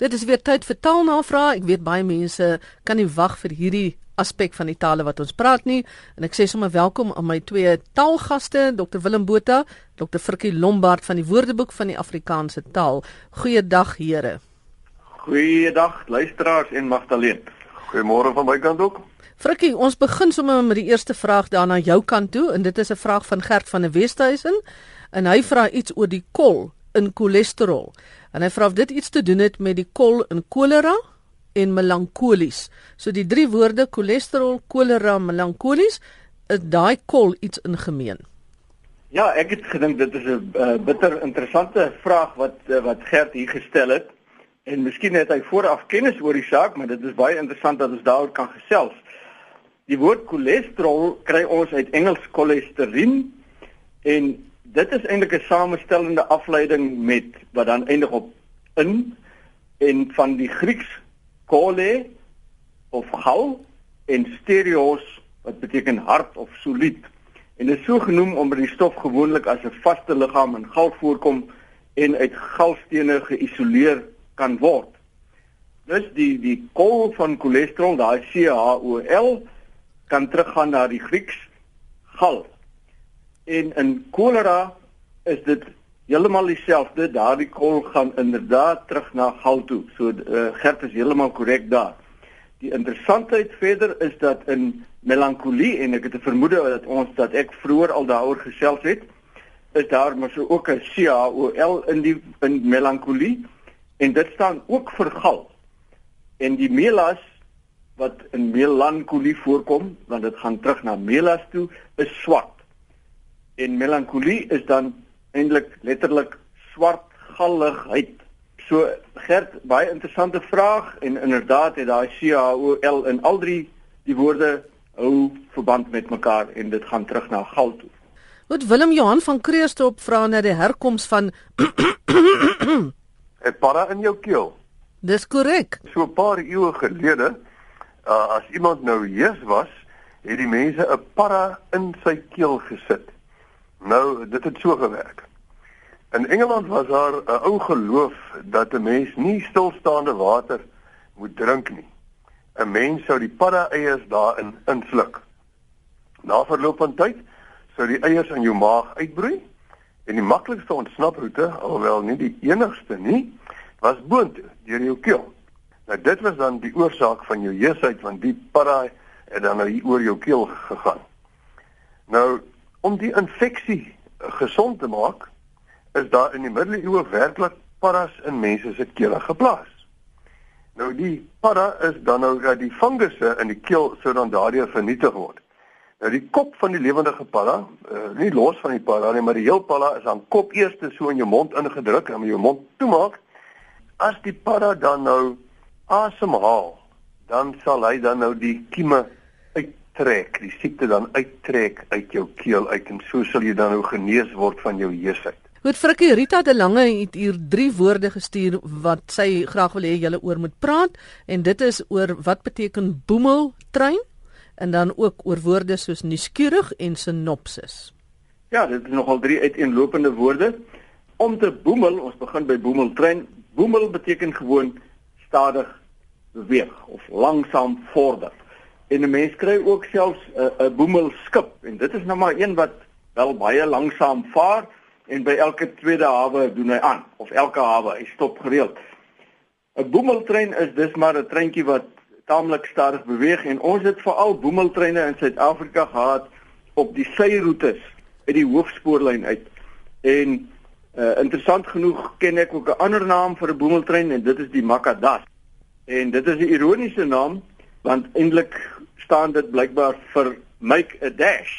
Dit is weer tyd vir taalnavraag. Ek weet baie mense kan nie wag vir hierdie aspek van die tale wat ons praat nie en ek sê sommer welkom aan my twee taalgaste Dr Willem Botha, Dr Frikkie Lombard van die Woordeboek van die Afrikaanse taal. Goeiedag here. Goeiedag luisteraars en Magdalene. Goeiemôre van my kant ook. Frikkie, ons begin sommer met die eerste vraag daar na jou kant toe en dit is 'n vraag van Gert van der Westhuizen en hy vra iets oor die kol in cholesterol. En hy vra of dit iets te doen het met die kol in kolera en melankolies. So die drie woorde cholesterol, kolera, melankolies, is daai kol iets in gemeen. Ja, ek het gedink dit is 'n uh, bitter interessante vraag wat uh, wat Gert hier gestel het. En miskien het hy vooraf kennis oor die saak, maar dit is baie interessant dat ons daaroor kan gesels. Die woord cholesterol kry ons uit Engels cholesterol en dit is eintlik 'n samestellende afleiding met wat dan eindig op in en van die Grieks kole of gal en stereos wat beteken hart of solied. En dit is so genoem omdat die stof gewoonlik as 'n vaste liggaam in gal voorkom en uit galstene geïsoleer kan word. Dus die die kol van cholesterol, daai CHOL kan teruggaan na die Grieks gal En in kolera is dit heeltemal dieselfde. Daardie kol gaan inderdaad terug na gal toe. So uh, Gert is heeltemal korrek daar. Die interessantheid verder is dat in melankolie en ek het 'n vermoede dat ons dat ek vroeër al daaroor gesels het, is daar mos ook 'n CHOL in die in melankolie en dit staan ook vir gal. En die melas wat in melankolie voorkom, want dit gaan terug na melas toe, is swart en melankolie is dan eintlik letterlik swart galligheid. So Gert, baie interessante vraag en inderdaad het daai CHOL in al drie die woorde hou verband met mekaar en dit gaan terug na gal toe. Wat Willem Johan van Kreeustop vra na die herkoms van 'n para in jou keel. Dis korrek. So 'n paar eeue gelede, uh, as iemand nou hees was, het die mense 'n para in sy keel gesit. Nou, dit het so gewerk. In Engeland was daar 'n ou geloof dat 'n mens nie stilstaande water moet drink nie. 'n Mens sou die padda eiers daarin insluk. Na verloop van tyd sou die eiers in jou maag uitbroei en die maklikste ontsnaproete, alhoewel nie die enigste nie, was boontoe deur jou keel. Nou dit was dan die oorsaak van jou heesheid want die padda het dan nou hier oor jou keel gegaan. Nou om die infeksie gesond te maak, is daar in die middeleeue werklik paras in mense se kele geplaas. Nou die para is dan nou dat die fungusse in die keel sou dan daardeur vernietig word. Nou die kop van die lewendige para, uh, nie los van die para nie, maar die heel para is aan kop eers so in jou mond ingedruk en met jou mond toemaak. As die para dan nou asemhaal, dan sal hy dan nou die kieme trek, die siekte dan uittrek uit jou keel uit en so sal jy dan nou genees word van jou heesheid. Goed Frikkie Rita de Lange het hier drie woorde gestuur wat sy graag wil hê julle oor moet praat en dit is oor wat beteken boemeltrein en dan ook oor woorde soos nuuskierig en sinopsis. Ja, dit is nogal drie uiteenlopende woorde. Om te boemel, ons begin by boemeltrein. Boemel beteken gewoon stadig beweeg of langsaam vorder. En 'n mens kry ook selfs 'n uh, boemelskip en dit is nou maar een wat wel baie langsaam vaar en by elke tweede hawe doen hy aan of elke hawe hy stop gereeld. 'n Boemeltrein is dis maar 'n treintjie wat taamlik stadig beweeg en ons het veral boemeltreine in Suid-Afrika gehad op die syroetes uit die hoofspoorlyn uit. En uh, interessant genoeg ken ek ook 'n ander naam vir 'n boemeltrein en dit is die Makadas. En dit is 'n ironiese naam want eintlik staan dit blykbaar vir make a dash.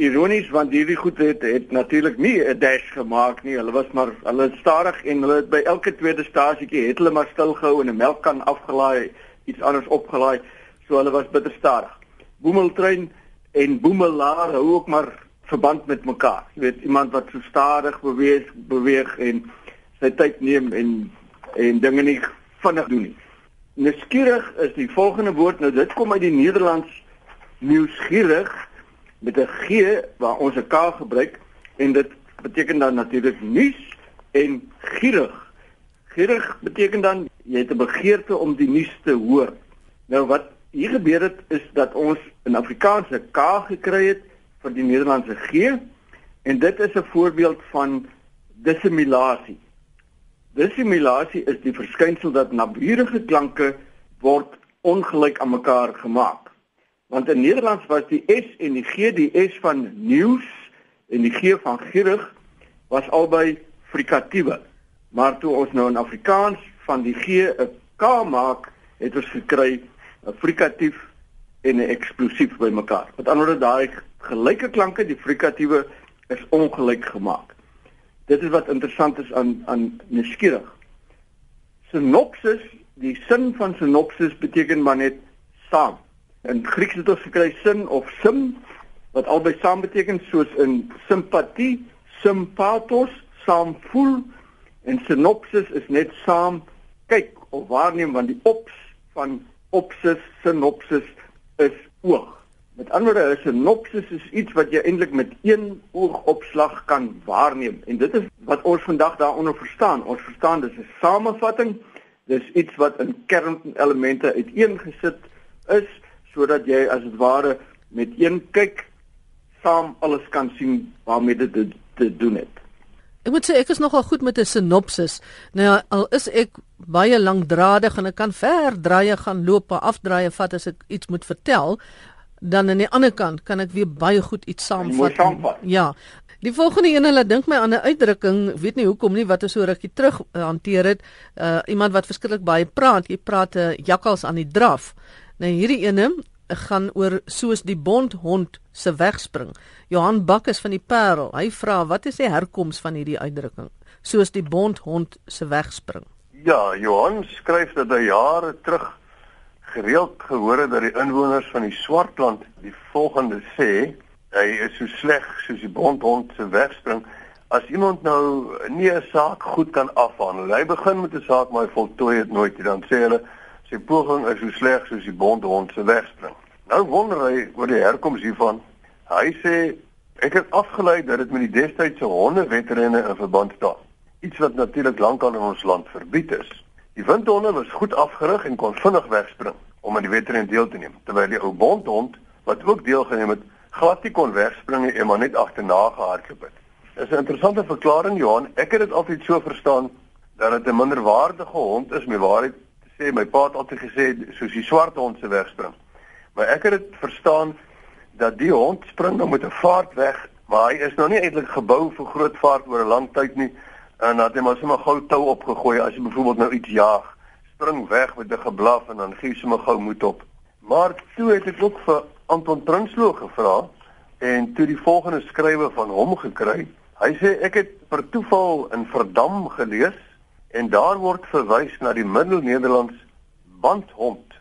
Ironies want hierdie goed het het natuurlik nie 'n dash gemaak nie. Hulle was maar hulle het stadig en hulle het by elke tweede stasietjie het hulle maar stil gehou en 'n melkkan afgelaai, iets anders opgelaai. So hulle was bitter stadig. Boemeltrein en boemelaar hou ook maar verband met mekaar. Jy weet iemand wat so stadig beweeg, beweeg en sy tyd neem en en dinge nie vinnig doen nie. Nuuskierig is die volgende woord. Nou dit kom uit die Nederlands nuuskierig met 'n g waar ons 'n k gebruik en dit beteken dan natuurlik nuus en gierig. Gierig beteken dan jy het 'n begeerte om die nuus te hoor. Nou wat hier gebeur het is dat ons in Afrikaans 'n K gekry het vir die Nederlandse G en dit is 'n voorbeeld van dissimulasie. Dissimulasie is die verskynsel dat naburige klanke word ongelyk aan mekaar gemaak. Want in Nederlands was die S en die G die S van nuus en die G van gierig was albei frikatiewe. Maar toe ons nou in Afrikaans van die G 'n K maak, het ons gekry 'n frikatief en 'n eksplosief bymekaar. Met ander woorde daai gelyke klanke, die frikatiewe is ongelyk gemaak dit is wat interessant is aan aan nuuskierig. Synopsis, die sin van synopsis beteken maar net saam. In Grieks het ons gekry sin of sim wat albei saam beteken soos in simpatie, sympathos, saam voel en synopsis is net saam kyk of waarneem want die ops van opsis synopsis is oog. Met ander woorde, 'n sinopsis is iets wat jy eintlik met een oogopslag kan waarneem. En dit is wat ons vandag daaronder verstaan. Ons verstaan dis 'n samevatting. Dis iets wat in kernelemente uiteengesit is sodat jy as dit ware met een kyk saam alles kan sien waarmee dit te, te doen het. Ek moet sê ek is nogal goed met 'n sinopsis. Nou ja, al is ek baie lankdradig en ek kan ver draaie gaan loop, afdraaie vat as ek iets moet vertel, dan aan die ander kant kan ek weer baie goed iets saamvat. Ja. Die volgende een hulle dink my aan 'n uitdrukking, weet nie hoekom nie wat ons so rukkie terug uh, hanteer het. Uh iemand wat verskriklik baie praat, jy praat 'n uh, jakkals aan die draf. Nou hierdie ene gaan oor soos die bondhond se wegspring. Johan Bak is van die Parel. Hy vra wat is die herkoms van hierdie uitdrukking? Soos die bondhond se wegspring. Ja, Johan skryf dat hy jare terug gereeld gehoor het dat die inwoners van die Swartland die volgende sê, hy is so sleg soos die bondhond se wegspring. As iemand nou nie 'n saak goed kan afhandel, hy begin met 'n saak maar hy voltooi dit nooit nie, dan sê hulle sy poging is so sleg soos die bondhond se wegspring. Nou wonder hy oor die herkoms hiervan. Hy sê ek het afgelei dat dit met die destydse hondewetrenne in verband staan. Iets wat natuurlik lankal in ons land verbied is. Die windhonde was goed afgerig en kon vinnig wegspring om aan die wedren deel te neem, terwyl die ou bondhond wat ook deelgeneem het, glad nie kon wegspring nie en maar net agterna gehardloop het. Dis 'n interessante verklaring Johan. Ek het dit altyd so verstaan dat dit 'n minderwaardige hond is, my waarheid te sê, my pa het altyd gesê soos die swart hond se wegspring. Maar ek het dit verstaan dat die hond spring dan met 'n vaart weg, maar hy is nou nie eintlik gebou vir groot vaart oor 'n lang tyd nie en dat hy maar sommer gou tou opgegooi as jy byvoorbeeld nou iets jaag spring weg met 'n geblaf en dan gee jy sommer gou moed op. Maar toe het ek ook vir Anton Prinsloo gevra en toe die volgende skrywe van hom gekry. Hy sê ek het per toeval in Verdam gelees en daar word verwys na die Middel-Nederlands bandhond.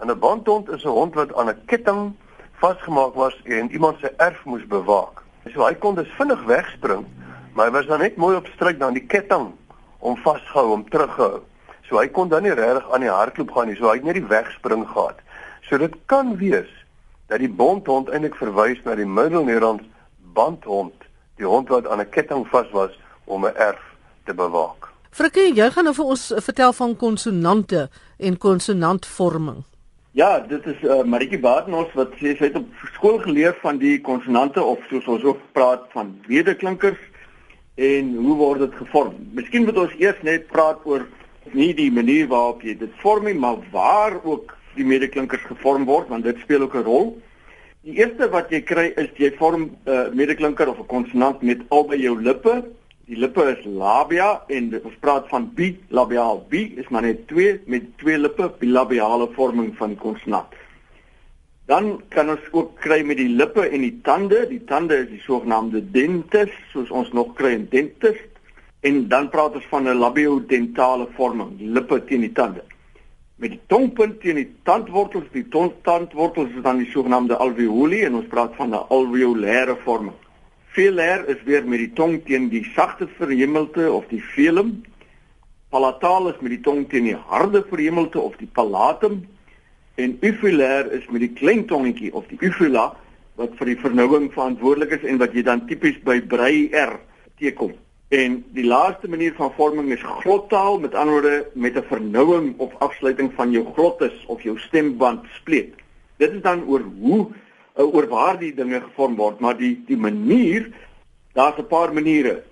En 'n bandhond is 'n hond wat aan 'n ketting vasgemaak was en iemand se erf moes bewaak. So hy kon dus vinnig wegspring, maar hy was dan net mooi op stryk na die ketting om vasgehou om teruggehou. So hy kon dan nie regtig aan die hardloop gaan nie, so hy het net die wegspring gehad. So dit kan wees dat die bondhond eintlik verwys na die Middelnederlands bandhond, die hond wat aan 'n ketting vas was om 'n erf te bewaak. Frikkie, jy gaan nou vir ons vertel van konsonante en konsonantvorming. Ja, dit is uh, Maritjie Badenhorst wat sê sy het op skool geleer van die konsonante of soos ons ook praat van wedeklinkers en hoe word dit gevorm? Miskien moet ons eers net praat oor nie die manier waarop jy dit vorm nie, maar waar ook die medeklinkers gevorm word, want dit speel ook 'n rol. Die eerste wat jy kry is jy vorm 'n uh, medeklinker of 'n konsonant met albei jou lippe. Die lippe is labia en ons praat van bilabiaal. Bi is maar net twee met twee lippe, bilabiale vorming van konsonant. Dan kan ons ook kry met die lippe en die tande. Die tande is die sogenaamde dentes, soos ons nog kry in dentist en dan praat ons van 'n labiodentale vorming, lippe teen die tande. Met die tongpunt teen die tandwortels, die tandwortels is dan die sogenaamde alveoli en ons praat van 'n alveolêre vorming. Velêr is weer met die tong teen die sagte verhemelte of die velum. Palataal is met die tong teen die harde verhemelte of die palatum en uvulêr is met die klein tongetjie of die uvula wat vir die vernouing verantwoordelik is en wat jy dan tipies by brei R teekom. En die laaste manier van vorming is glottaal, met ander woorde met 'n vernouing of afsluiting van jou glottis of jou stemband spleet. Dit is dan oor hoe uh, oor waar die dinge gevorm word, maar die die manier daar's 'n paar maniere.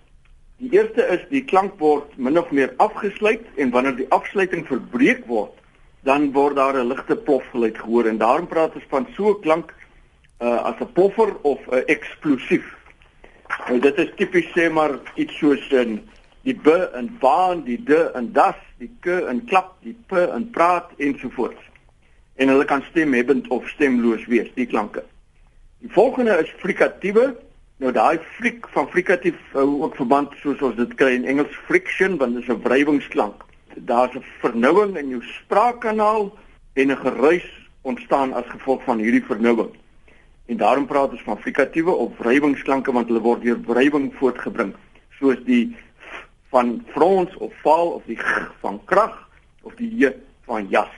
Die eerste is die klank word min of meer afgesluit en wanneer die afsluiting verbreek word, dan word daar 'n ligte plofgeluid gehoor en daarom praat ons van so 'n klank uh, as 'n ploffer of 'n eksplosief. Nou dit is tipies sê maar iets soos 'n die b in baan, die d in das, die k in klap, die p in praat ensovoorts. En hulle kan stemhebbend of stemloos wees, die klanke. Die volgende is frikatiewe Nou daai frik van frikatief hou ook verband soos ons dit kry in Engels friction want dit is 'n wrywingsklank. Daar's 'n vernouing in jou spraakkanaal en 'n geruis ontstaan as gevolg van hierdie vernouing. En daarom praat ons van frikatiewe of wrywingsklanke want hulle word deur wrywing voortgebring, soos die van frons of val of die g van krag of die j van jas.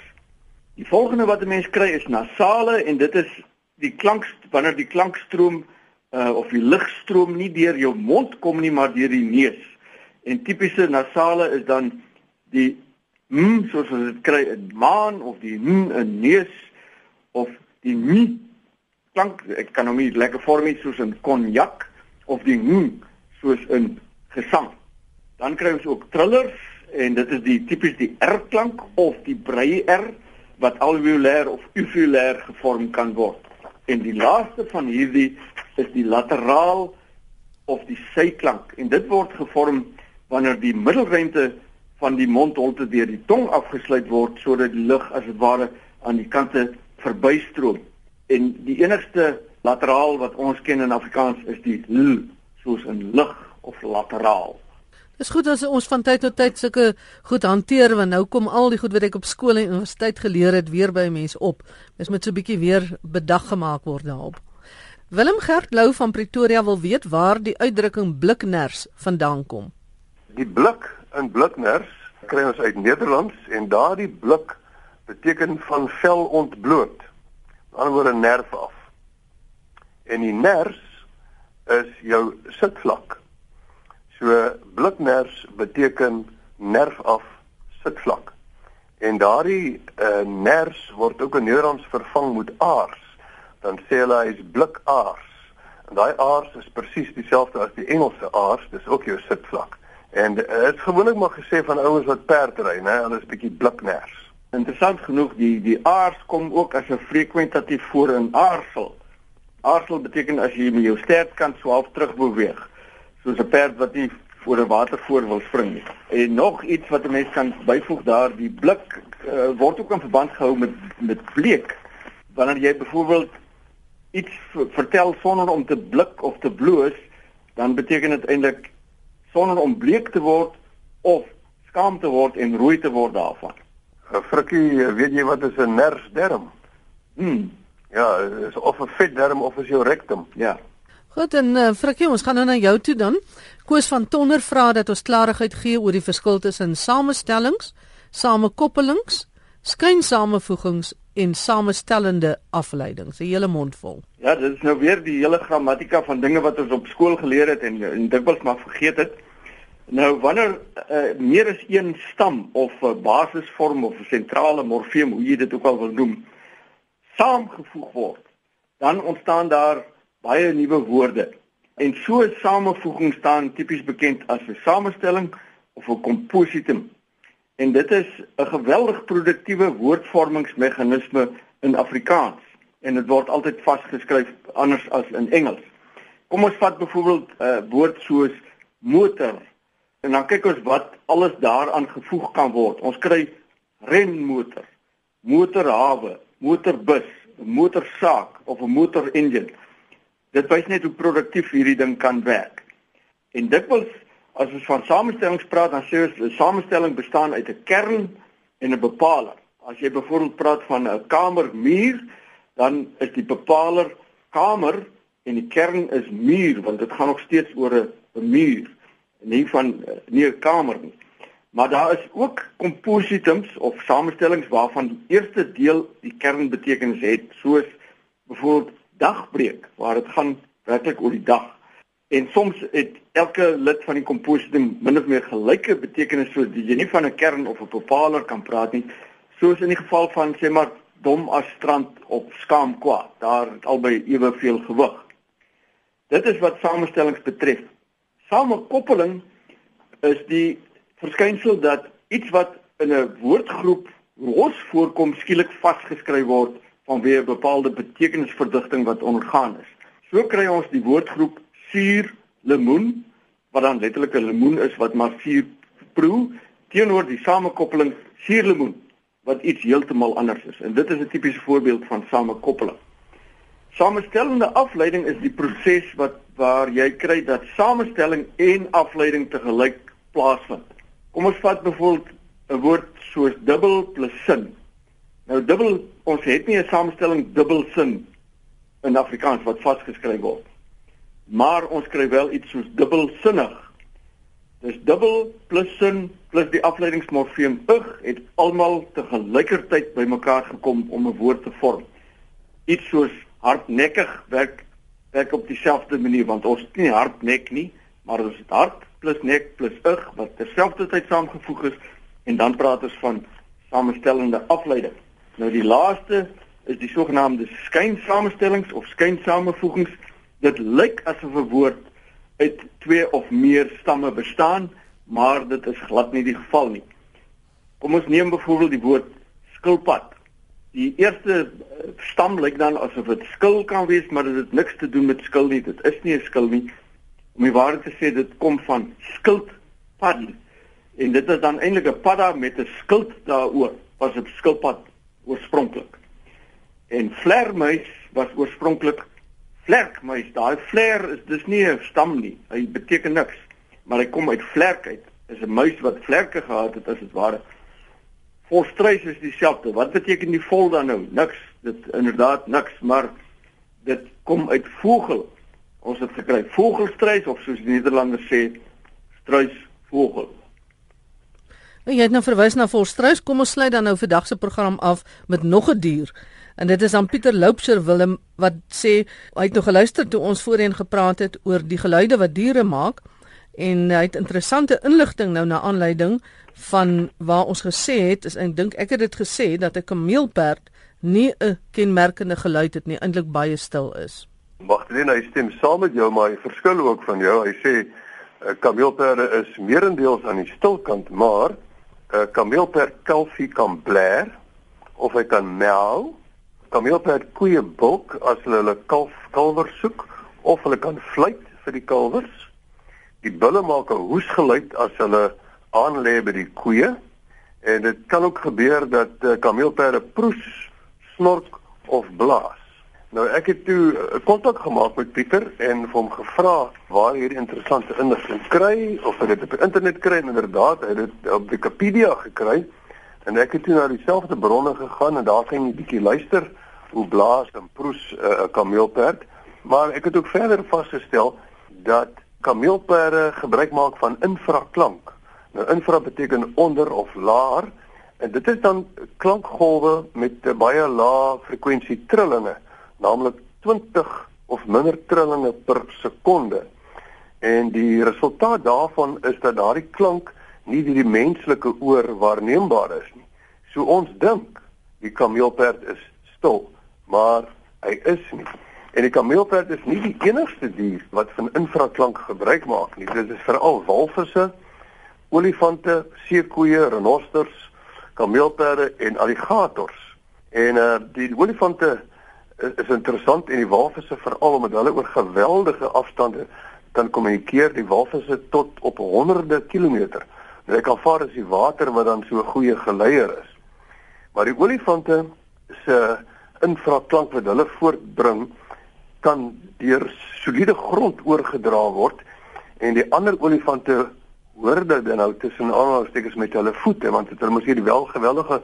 Die volgende wat 'n mens kry is nasale en dit is die klank wanneer die klankstroom uh, of die lugstroom nie deur jou mond kom nie maar deur die neus. En tipiese nasale is dan die m soos ons dit kry in maan of die n in neus of die n klank ek kan hom nie lekker vorm nie soos in konjak of die n soos in gesang. Dan kry ons ook trillers en dit is die tipies die r klank of die breë r wat alveolêr of uvulêr gevorm kan word. En die laaste van hierdie is die lateraal of die syklank en dit word gevorm wanneer die middelruimte van die mondholte deur die tong afgesluit word sodat die lug as dit ware aan die kante verbystroom. En die enigste lateraal wat ons ken in Afrikaans is die l soos in lig of lateraal. Dis goed as ons van tyd tot tyd sulke goed hanteer want nou kom al die goed wat ek op skool en universiteit geleer het weer by mense op. Mens moet so 'n bietjie weer bedag gemaak word daarop. Willem Gert Lou van Pretoria wil weet waar die uitdrukking blikners vandaan kom. Die blik in blikners kry ons uit Nederlands en daardie blik beteken van vel ontbloot. Ander woorde nerf af. En die ners is jou sitvlak. So blikners beteken nerf af sitvlak. En daardie uh, ners word ook in Nederlands vervang met aars dan sê hulle hy's blikaars. En daai aars is presies dieselfde as die Engelse aars, dis ook jou sitvlak. En dit uh, is gewoonlik maar gesê van ouens wat perdry, né, hulle is bietjie blikners. Interessant genoeg, die die aars kom ook as 'n frekwentatief voor in aarsel. Aarsel beteken as jy met jou stertkant swaalf terug beweeg, soos 'n perd wat nie voor 'n watervoor wil spring nie. En nog iets wat 'n mens kan byvoeg daar, die blik uh, word ook in verband gehou met met bleek. Wanneer jy byvoorbeeld iets vertel sonder om te blik of te bloos, dan beteken dit eintlik sonder om bleek te word of skaam te word en rooi te word daarvan. Eh, Frikkie, eh, weet jy wat is 'n nersderm? Hm. Ja, is of 'n vetderm of is jou rectum. Ja. Goed en uh, Frikkie, ons gaan nou na jou toe dan. Koos van Tonder vra dat ons klarigheid gee oor die verskil tussen samestellings, samekoppelings, skynsamevoegings en samestellende afleidings, 'n hele mond vol. Ja, dit is nou weer die hele grammatika van dinge wat ons op skool geleer het en, en dikwels maar vergeet het. Nou wanneer uh, meer as een stam of 'n uh, basisvorm of 'n sentrale morfeem, hoe jy dit ook al wil noem, saamgevoeg word, dan ontstaan daar baie nuwe woorde. En so 'n samevoeging staan tipies bekend as 'n samestelling of 'n kompositum. En dit is 'n geweldig produktiewe woordvormingsmeganisme in Afrikaans en dit word altyd vasgeskryf anders as in Engels. Kom ons vat byvoorbeeld 'n uh, woord soos motor en dan kyk ons wat alles daaraan gevoeg kan word. Ons kry renmotor, motorhawe, motorbus, motorsaak of 'n motorengine. Dit wys net hoe produktief hierdie ding kan werk. En dikwels as ons van samestellings praat, dan sê ons 'n samestelling bestaan uit 'n kern en 'n bepaler. As jy byvoorbeeld praat van 'n kamermuur, dan is die bepaler kamer en die kern is muur, want dit gaan nog steeds oor 'n muur, nie van nie 'n kamer nie. Maar daar is ook compositums of samestellings waarvan die eerste deel die kernbetekenis het, soos byvoorbeeld dagbreek, waar dit gaan werklik oor die dag En soms het elke lid van die kompositum min of meer gelyke betekenis so jy nie van 'n kern of 'n bepaler kan praat nie. Soos in die geval van sê maar dom as strand op skaam kwaad. Daar het albei eweveel gewig. Dit is wat samestellings betref. Samekoppeling is die verskynsel dat iets wat in 'n woordgroep los voorkom skielik vasgeskryf word vanweë 'n bepaalde betekenisverdigting wat ondergaan is. So kry ons die woordgroep suur lemoen wat dan letterlik 'n lemoen is wat maar suur proe teenoor die samekoppeling suur lemoen wat iets heeltemal anders is. En dit is 'n tipiese voorbeeld van samekoppeling. Samestellende afleiding is die proses wat waar jy kry dat samestelling en afleiding te gelyk plaasvind. Kom ons vat byvoorbeeld 'n woord soos dubbel plus sin. Nou dubbel, ons het nie 'n samestelling dubbel sin in Afrikaans wat vasgeskryf word. Maar ons kry wel iets soos dubbelsinnig. Dis dubbel plus sin plus die afleidingsmorfeem ig het almal te gelykertyd bymekaar gekom om 'n woord te vorm. Iets soos hardnekkig werk werk op dieselfde manier want ons het nie hardnek nie, maar ons het hart plus nek plus ig wat terselfdertyd saamgevoeg is en dan praat ons van samestellende afleiding. Nou die laaste is die sogenaamde skynsamestellings of skynsamevoegings. Dit lyk asof 'n woord uit twee of meer stamme bestaan, maar dit is glad nie die geval nie. Kom ons neem byvoorbeeld die woord skilpad. Die eerste eh, stam lyk dan asof dit skil kan wees, maar dit het niks te doen met skil nie. Dit is nie 'n skil nie. Om die waarheid te sê, dit kom van skildpad en dit is dan eintlik 'n padda met 'n skild daaroor was 'n skilpad oorspronklik. En vlermuis was oorspronklik vlerkmuis. Daai vler is dis nie 'n stam nie. Hy beteken niks, maar hy kom uit vlerk uit. Is 'n muis wat vlerke gehad het as dit ware. Volstruis is dieselfde. Wat beteken die vol dan nou? Niks. Dit inderdaad niks, maar dit kom uit vogel. Ons het gekry vogelstruis of soos die Nederlanders sê struisvogel. Nou, jy het nou verwys na volstruis. Kom ons sluit dan nou vandag se program af met nog 'n dier. En dit is aan Pieter Loupser Willem wat sê hy het nog geluister toe ons voorheen gepraat het oor die geluide wat diere maak en hy het interessante inligting nou na aanleiding van waar ons gesê het is ek dink ek het dit gesê dat 'n kameelperd nie 'n kenmerkende geluid het nie eintlik baie stil is. Magdalena hy stem saam met jou maar hy verskil ook van jou. Hy sê 'n kameelperde is meerendeels aan die stilkant maar 'n kameelperd kalfie kan bler of hy kan meow. Kameelperd koeie bulk as hulle hulle kalf kalwer soek of hulle kan fluit vir die kalwers. Die bulle maak 'n hoesgeluid as hulle aanlê by die koeie en dit kan ook gebeur dat uh, kameelperde proes, snork of blaas. Nou ek het toe 'n eh, kontak gemaak met Pieter en vir hom gevra waar hierdie interessante inligting kry of hy dit op die internet kry en inderdaad hy het dit op Wikipedia gekry en ek het toe na dieselfde bronne gegaan en daar kan jy bietjie luister hoe blaas en proes eh, 'n uh, kameelperd maar ek het ook verder vasgestel dat kameelperde gebruik maak van infraklank. Nou infra beteken onder of laer en dit is dan klankgolwe met baie lae frekwensie trillinge naamlik 20 of minder trillinge per sekonde. En die resultaat daarvan is dat daardie klank nie deur die menslike oor waarneembaar is nie. So ons dink die kameelperd is stil, maar hy is nie. En die kameelperd is nie die enigste dier wat van infraklank gebruik maak nie. Dit is veral walvisse, olifante, seekoeie, renosters, kameelperde en alligators. En uh die olifante is interessant en die walvisse veral omdat hulle oor geweldige afstande kan kommunikeer die walvisse tot op honderde kilometer. Nou ek aanvaar as die water wat dan so 'n goeie geleier is. Maar die olifante se infraklank wat hulle voortbring kan deur soliede grond oorgedra word en die ander olifante hoor dit dan nou tussen aanhalingstekens met hulle voete want hulle moet hierdie wel geweldige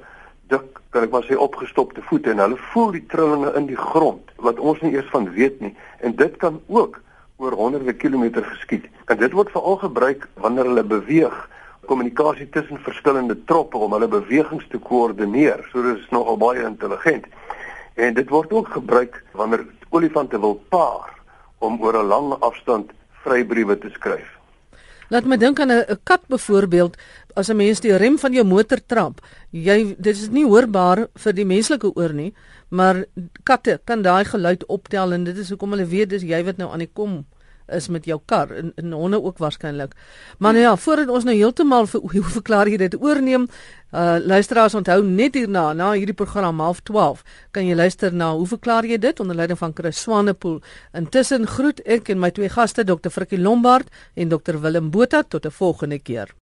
dik kan ek maar sê opgestopte voete en hulle voel die trillinge in die grond wat ons nie eers van weet nie. En dit kan ook oor honderde kilometer geskied. En dit word veral gebruik wanneer hulle beweeg. Kommunikasie tussen verskillende troppe om hulle bewegings te koördineer. So dit is nogal baie intelligent. En dit word ook gebruik wanneer olifante wil paar om oor 'n lang afstand vrybriewe te skryf. Laat my dink aan 'n kat byvoorbeeld, as 'n mens die rem van jou motor trap, jy dit is nie hoorbaar vir die menslike oor nie, maar katte kan daai geluid optel en dit is hoekom hulle weet dis jy wat nou aan die kom is met jou kar en, en honde ook waarskynlik. Maar nou ja, voordat ons nou heeltemal vir hoe verklaar jy dit oorneem, uh luisteraars onthou net hierna na hierdie program half 12 kan jy luister na hoe verklaar jy dit onder leiding van Chris Swanepoel. Intussen groet ek en my twee gaste Dr. Frikkie Lombard en Dr. Willem Botha tot 'n volgende keer.